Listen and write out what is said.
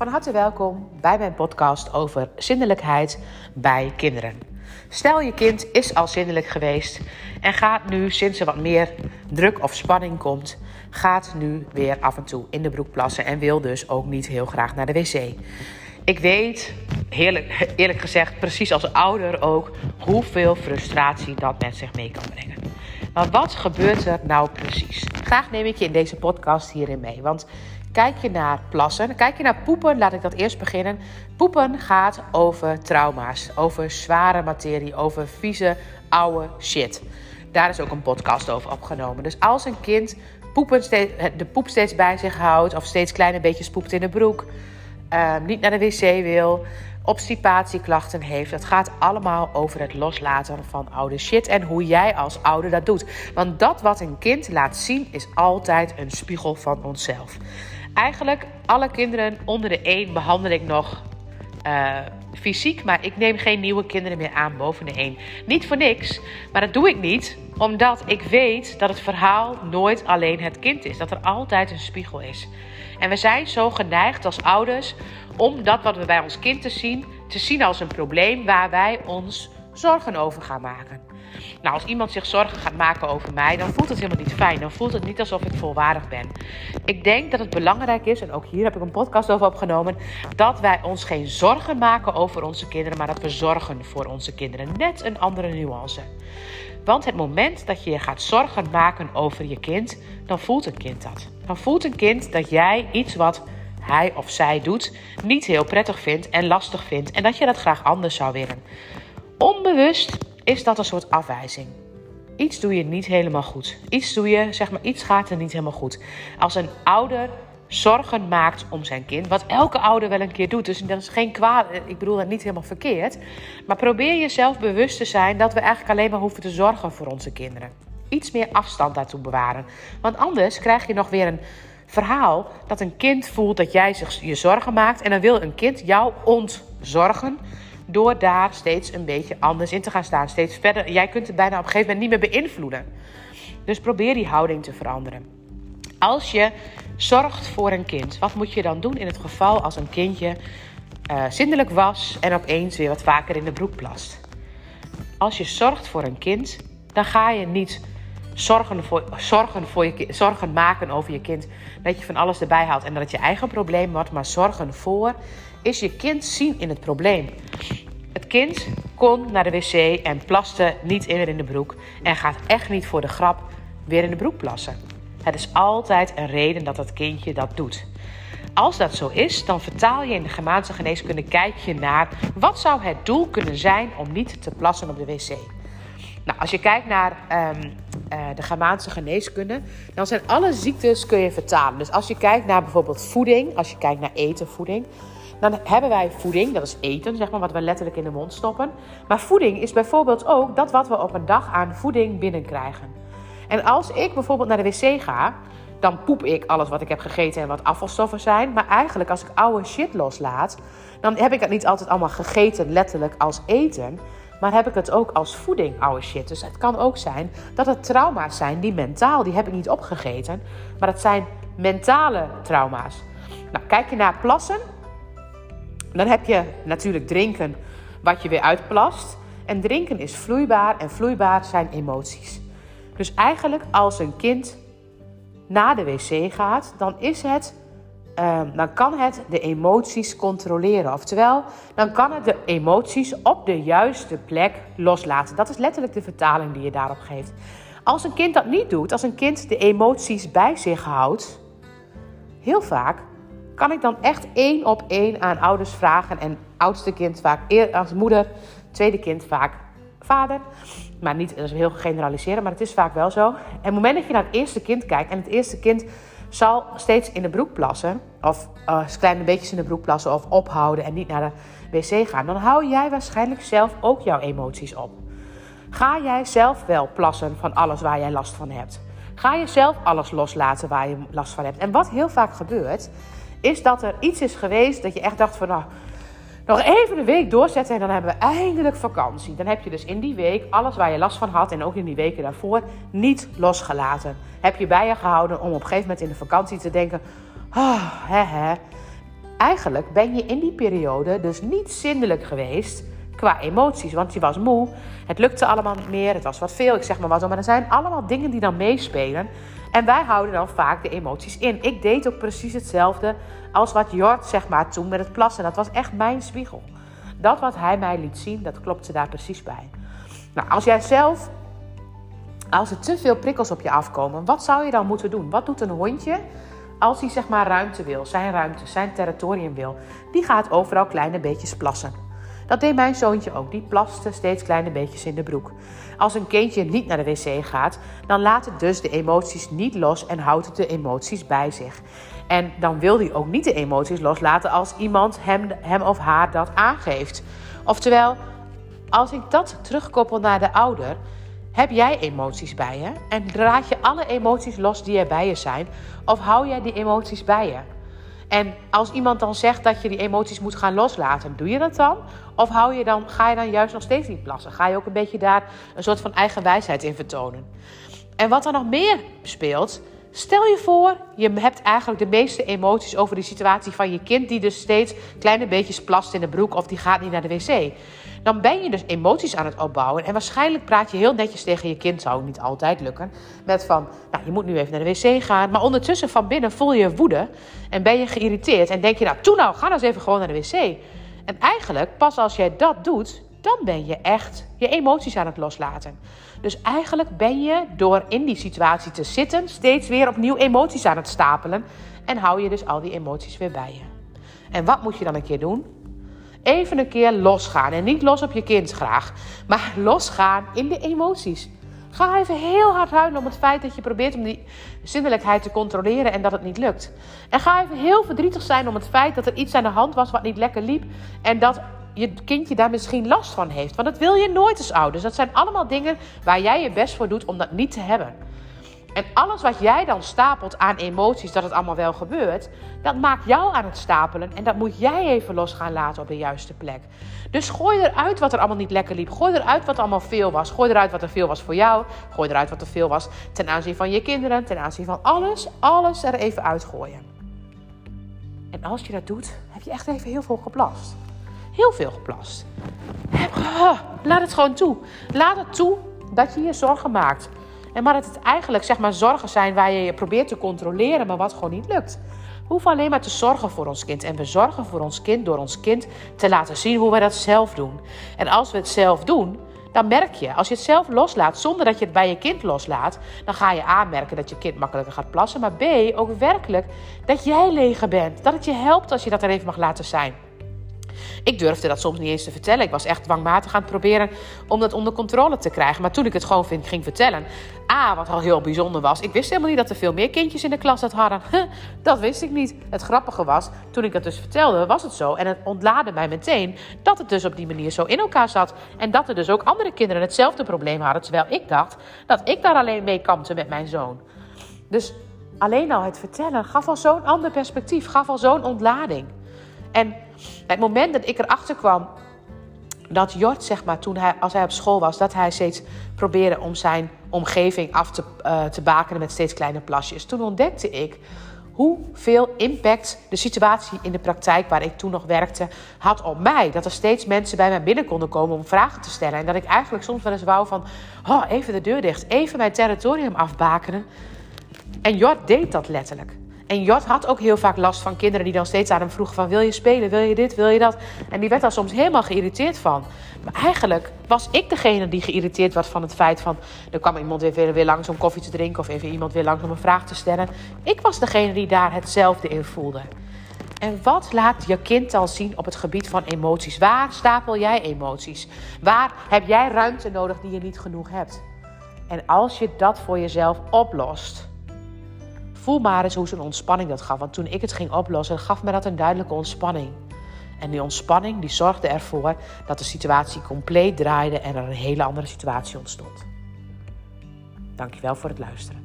Van harte welkom bij mijn podcast over zindelijkheid bij kinderen. Stel je kind is al zindelijk geweest en gaat nu, sinds er wat meer druk of spanning komt, gaat nu weer af en toe in de broek plassen en wil dus ook niet heel graag naar de wc. Ik weet, eerlijk gezegd, precies als ouder ook, hoeveel frustratie dat met zich mee kan brengen. Maar wat gebeurt er nou precies? Graag neem ik je in deze podcast hierin mee. Want kijk je naar plassen, kijk je naar poepen, laat ik dat eerst beginnen. Poepen gaat over trauma's, over zware materie, over vieze, oude shit. Daar is ook een podcast over opgenomen. Dus als een kind poepen steeds, de poep steeds bij zich houdt, of steeds kleine beetjes poept in de broek, uh, niet naar de wc wil, obstipatieklachten heeft. Het gaat allemaal over het loslaten van oude shit en hoe jij als ouder dat doet. Want dat wat een kind laat zien is altijd een spiegel van onszelf. Eigenlijk alle kinderen onder de 1 behandel ik nog uh, fysiek, maar ik neem geen nieuwe kinderen meer aan boven de 1. Niet voor niks, maar dat doe ik niet omdat ik weet dat het verhaal nooit alleen het kind is. Dat er altijd een spiegel is. En we zijn zo geneigd als ouders om dat wat we bij ons kind te zien, te zien als een probleem waar wij ons zorgen over gaan maken. Nou, als iemand zich zorgen gaat maken over mij, dan voelt het helemaal niet fijn. Dan voelt het niet alsof ik volwaardig ben. Ik denk dat het belangrijk is, en ook hier heb ik een podcast over opgenomen, dat wij ons geen zorgen maken over onze kinderen, maar dat we zorgen voor onze kinderen. Net een andere nuance. Want het moment dat je je gaat zorgen maken over je kind, dan voelt een kind dat. Dan voelt een kind dat jij iets wat hij of zij doet niet heel prettig vindt en lastig vindt en dat je dat graag anders zou willen. Onbewust is dat een soort afwijzing. Iets doe je niet helemaal goed. Iets doe je, zeg maar, iets gaat er niet helemaal goed. Als een ouder zorgen maakt om zijn kind, wat elke ouder wel een keer doet, dus dat is geen kwaad, ik bedoel dat niet helemaal verkeerd, maar probeer jezelf bewust te zijn dat we eigenlijk alleen maar hoeven te zorgen voor onze kinderen. Iets meer afstand daartoe bewaren. Want anders krijg je nog weer een verhaal dat een kind voelt dat jij zich je zorgen maakt en dan wil een kind jou ontzorgen door daar steeds een beetje anders in te gaan staan. Steeds verder. Jij kunt het bijna op een gegeven moment niet meer beïnvloeden. Dus probeer die houding te veranderen. Als je zorgt voor een kind, wat moet je dan doen in het geval als een kindje uh, zindelijk was en opeens weer wat vaker in de broek plast? Als je zorgt voor een kind, dan ga je niet zorgen, voor, zorgen, voor je, zorgen maken over je kind. Dat je van alles erbij haalt en dat het je eigen probleem wordt. Maar zorgen voor is je kind zien in het probleem. Het kind kon naar de wc en plaste niet meer in de broek. En gaat echt niet voor de grap weer in de broek plassen. Het is altijd een reden dat dat kindje dat doet. Als dat zo is, dan vertaal je in de Gemaanse geneeskunde kijk je naar wat zou het doel kunnen zijn om niet te plassen op de wc. Nou, als je kijkt naar uh, de Germaanse geneeskunde, dan zijn alle ziektes kun je vertalen. Dus als je kijkt naar bijvoorbeeld voeding, als je kijkt naar eten, voeding, dan hebben wij voeding, dat is eten, zeg maar, wat we letterlijk in de mond stoppen. Maar voeding is bijvoorbeeld ook dat wat we op een dag aan voeding binnenkrijgen. En als ik bijvoorbeeld naar de wc ga, dan poep ik alles wat ik heb gegeten en wat afvalstoffen zijn. Maar eigenlijk als ik oude shit loslaat, dan heb ik het niet altijd allemaal gegeten, letterlijk als eten. Maar heb ik het ook als voeding, oude shit. Dus het kan ook zijn dat het trauma's zijn die mentaal, die heb ik niet opgegeten. Maar het zijn mentale trauma's. Nou, kijk je naar plassen, dan heb je natuurlijk drinken wat je weer uitplast. En drinken is vloeibaar en vloeibaar zijn emoties. Dus eigenlijk als een kind naar de wc gaat, dan is het Ehm, dan kan het de emoties controleren. Oftewel, dan kan het de emoties op de juiste plek loslaten. Dat is letterlijk de vertaling die je daarop geeft. Als een kind dat niet doet, als een kind de emoties bij zich houdt, heel vaak kan ik dan echt één op één aan ouders vragen. En oudste kind vaak als moeder, tweede kind vaak vader. Maar niet, dat is heel generaliseren, maar het is vaak wel zo. En op het moment dat je naar het eerste kind kijkt en het eerste kind zal steeds in de broek plassen, of uh, kleine beetjes in de broek plassen, of ophouden en niet naar de wc gaan, dan hou jij waarschijnlijk zelf ook jouw emoties op. Ga jij zelf wel plassen van alles waar jij last van hebt? Ga je zelf alles loslaten waar je last van hebt? En wat heel vaak gebeurt, is dat er iets is geweest dat je echt dacht van, nou, nog even een week doorzetten en dan hebben we eindelijk vakantie. Dan heb je dus in die week alles waar je last van had en ook in die weken daarvoor niet losgelaten. Heb je bij je gehouden om op een gegeven moment in de vakantie te denken: oh, hè, hè. eigenlijk ben je in die periode dus niet zindelijk geweest qua emoties. Want je was moe, het lukte allemaal niet meer, het was wat veel, ik zeg maar wat. Maar er zijn allemaal dingen die dan meespelen. En wij houden dan vaak de emoties in. Ik deed ook precies hetzelfde als wat Jort zeg maar toen met het plassen. Dat was echt mijn spiegel. Dat wat hij mij liet zien, dat klopte daar precies bij. Nou, als jij zelf, als er te veel prikkels op je afkomen, wat zou je dan moeten doen? Wat doet een hondje als hij zeg maar ruimte wil, zijn ruimte, zijn territorium wil? Die gaat overal kleine beetjes plassen. Dat deed mijn zoontje ook. Die plaste steeds kleine beetjes in de broek. Als een kindje niet naar de wc gaat, dan laat het dus de emoties niet los en houdt het de emoties bij zich. En dan wil hij ook niet de emoties loslaten als iemand hem, hem of haar dat aangeeft. Oftewel, als ik dat terugkoppel naar de ouder, heb jij emoties bij je en draad je alle emoties los die er bij je zijn, of hou jij die emoties bij je? En als iemand dan zegt dat je die emoties moet gaan loslaten, doe je dat dan? Of hou je dan, ga je dan juist nog steeds niet plassen? Ga je ook een beetje daar een soort van eigen wijsheid in vertonen? En wat er nog meer speelt, stel je voor, je hebt eigenlijk de meeste emoties over de situatie van je kind, die dus steeds kleine beetjes plast in de broek of die gaat niet naar de wc dan ben je dus emoties aan het opbouwen. En waarschijnlijk praat je heel netjes tegen je kind, zou niet altijd lukken. Met van, nou, je moet nu even naar de wc gaan. Maar ondertussen van binnen voel je woede en ben je geïrriteerd. En denk je, nou, toe nou, ga nou eens even gewoon naar de wc. En eigenlijk, pas als jij dat doet, dan ben je echt je emoties aan het loslaten. Dus eigenlijk ben je door in die situatie te zitten steeds weer opnieuw emoties aan het stapelen. En hou je dus al die emoties weer bij je. En wat moet je dan een keer doen? Even een keer losgaan. En niet los op je kind graag, maar losgaan in de emoties. Ga even heel hard huilen om het feit dat je probeert om die zinnelijkheid te controleren en dat het niet lukt. En ga even heel verdrietig zijn om het feit dat er iets aan de hand was wat niet lekker liep. En dat je kindje daar misschien last van heeft. Want dat wil je nooit als ouders. Dat zijn allemaal dingen waar jij je best voor doet om dat niet te hebben. En alles wat jij dan stapelt aan emoties, dat het allemaal wel gebeurt, dat maakt jou aan het stapelen. En dat moet jij even los gaan laten op de juiste plek. Dus gooi eruit wat er allemaal niet lekker liep. Gooi eruit wat allemaal veel was. Gooi eruit wat er veel was voor jou. Gooi eruit wat er veel was ten aanzien van je kinderen, ten aanzien van alles. Alles er even uitgooien. En als je dat doet, heb je echt even heel veel geplast. Heel veel geplast. Laat het gewoon toe. Laat het toe dat je je zorgen maakt. En maar dat het eigenlijk zeg maar, zorgen zijn waar je je probeert te controleren, maar wat gewoon niet lukt. We hoeven alleen maar te zorgen voor ons kind. En we zorgen voor ons kind door ons kind te laten zien hoe wij dat zelf doen. En als we het zelf doen, dan merk je, als je het zelf loslaat zonder dat je het bij je kind loslaat, dan ga je aanmerken dat je kind makkelijker gaat plassen. Maar B, ook werkelijk dat jij leger bent. Dat het je helpt als je dat er even mag laten zijn. Ik durfde dat soms niet eens te vertellen. Ik was echt dwangmatig aan het proberen om dat onder controle te krijgen. Maar toen ik het gewoon ging vertellen. A, wat al heel bijzonder was. Ik wist helemaal niet dat er veel meer kindjes in de klas dat hadden. dat wist ik niet. Het grappige was, toen ik dat dus vertelde, was het zo. En het ontlaadde mij meteen dat het dus op die manier zo in elkaar zat. En dat er dus ook andere kinderen hetzelfde probleem hadden. Terwijl ik dacht dat ik daar alleen mee kampte met mijn zoon. Dus alleen al het vertellen gaf al zo'n ander perspectief. Gaf al zo'n ontlading. En het moment dat ik erachter kwam dat Jort, zeg maar, toen hij, als hij op school was, dat hij steeds probeerde om zijn omgeving af te, uh, te bakenen met steeds kleine plasjes. Toen ontdekte ik hoeveel impact de situatie in de praktijk waar ik toen nog werkte had op mij. Dat er steeds mensen bij mij binnen konden komen om vragen te stellen. En dat ik eigenlijk soms wel eens wou van, oh, even de deur dicht, even mijn territorium afbakenen. En Jort deed dat letterlijk. En Jort had ook heel vaak last van kinderen die dan steeds aan hem vroegen van... wil je spelen, wil je dit, wil je dat? En die werd daar soms helemaal geïrriteerd van. Maar eigenlijk was ik degene die geïrriteerd was van het feit van... er kwam iemand weer, weer langs om koffie te drinken... of even iemand weer langs om een vraag te stellen. Ik was degene die daar hetzelfde in voelde. En wat laat je kind al zien op het gebied van emoties? Waar stapel jij emoties? Waar heb jij ruimte nodig die je niet genoeg hebt? En als je dat voor jezelf oplost Voel maar eens hoe zo'n ontspanning dat gaf. Want toen ik het ging oplossen, gaf me dat een duidelijke ontspanning. En die ontspanning die zorgde ervoor dat de situatie compleet draaide en er een hele andere situatie ontstond. Dankjewel voor het luisteren.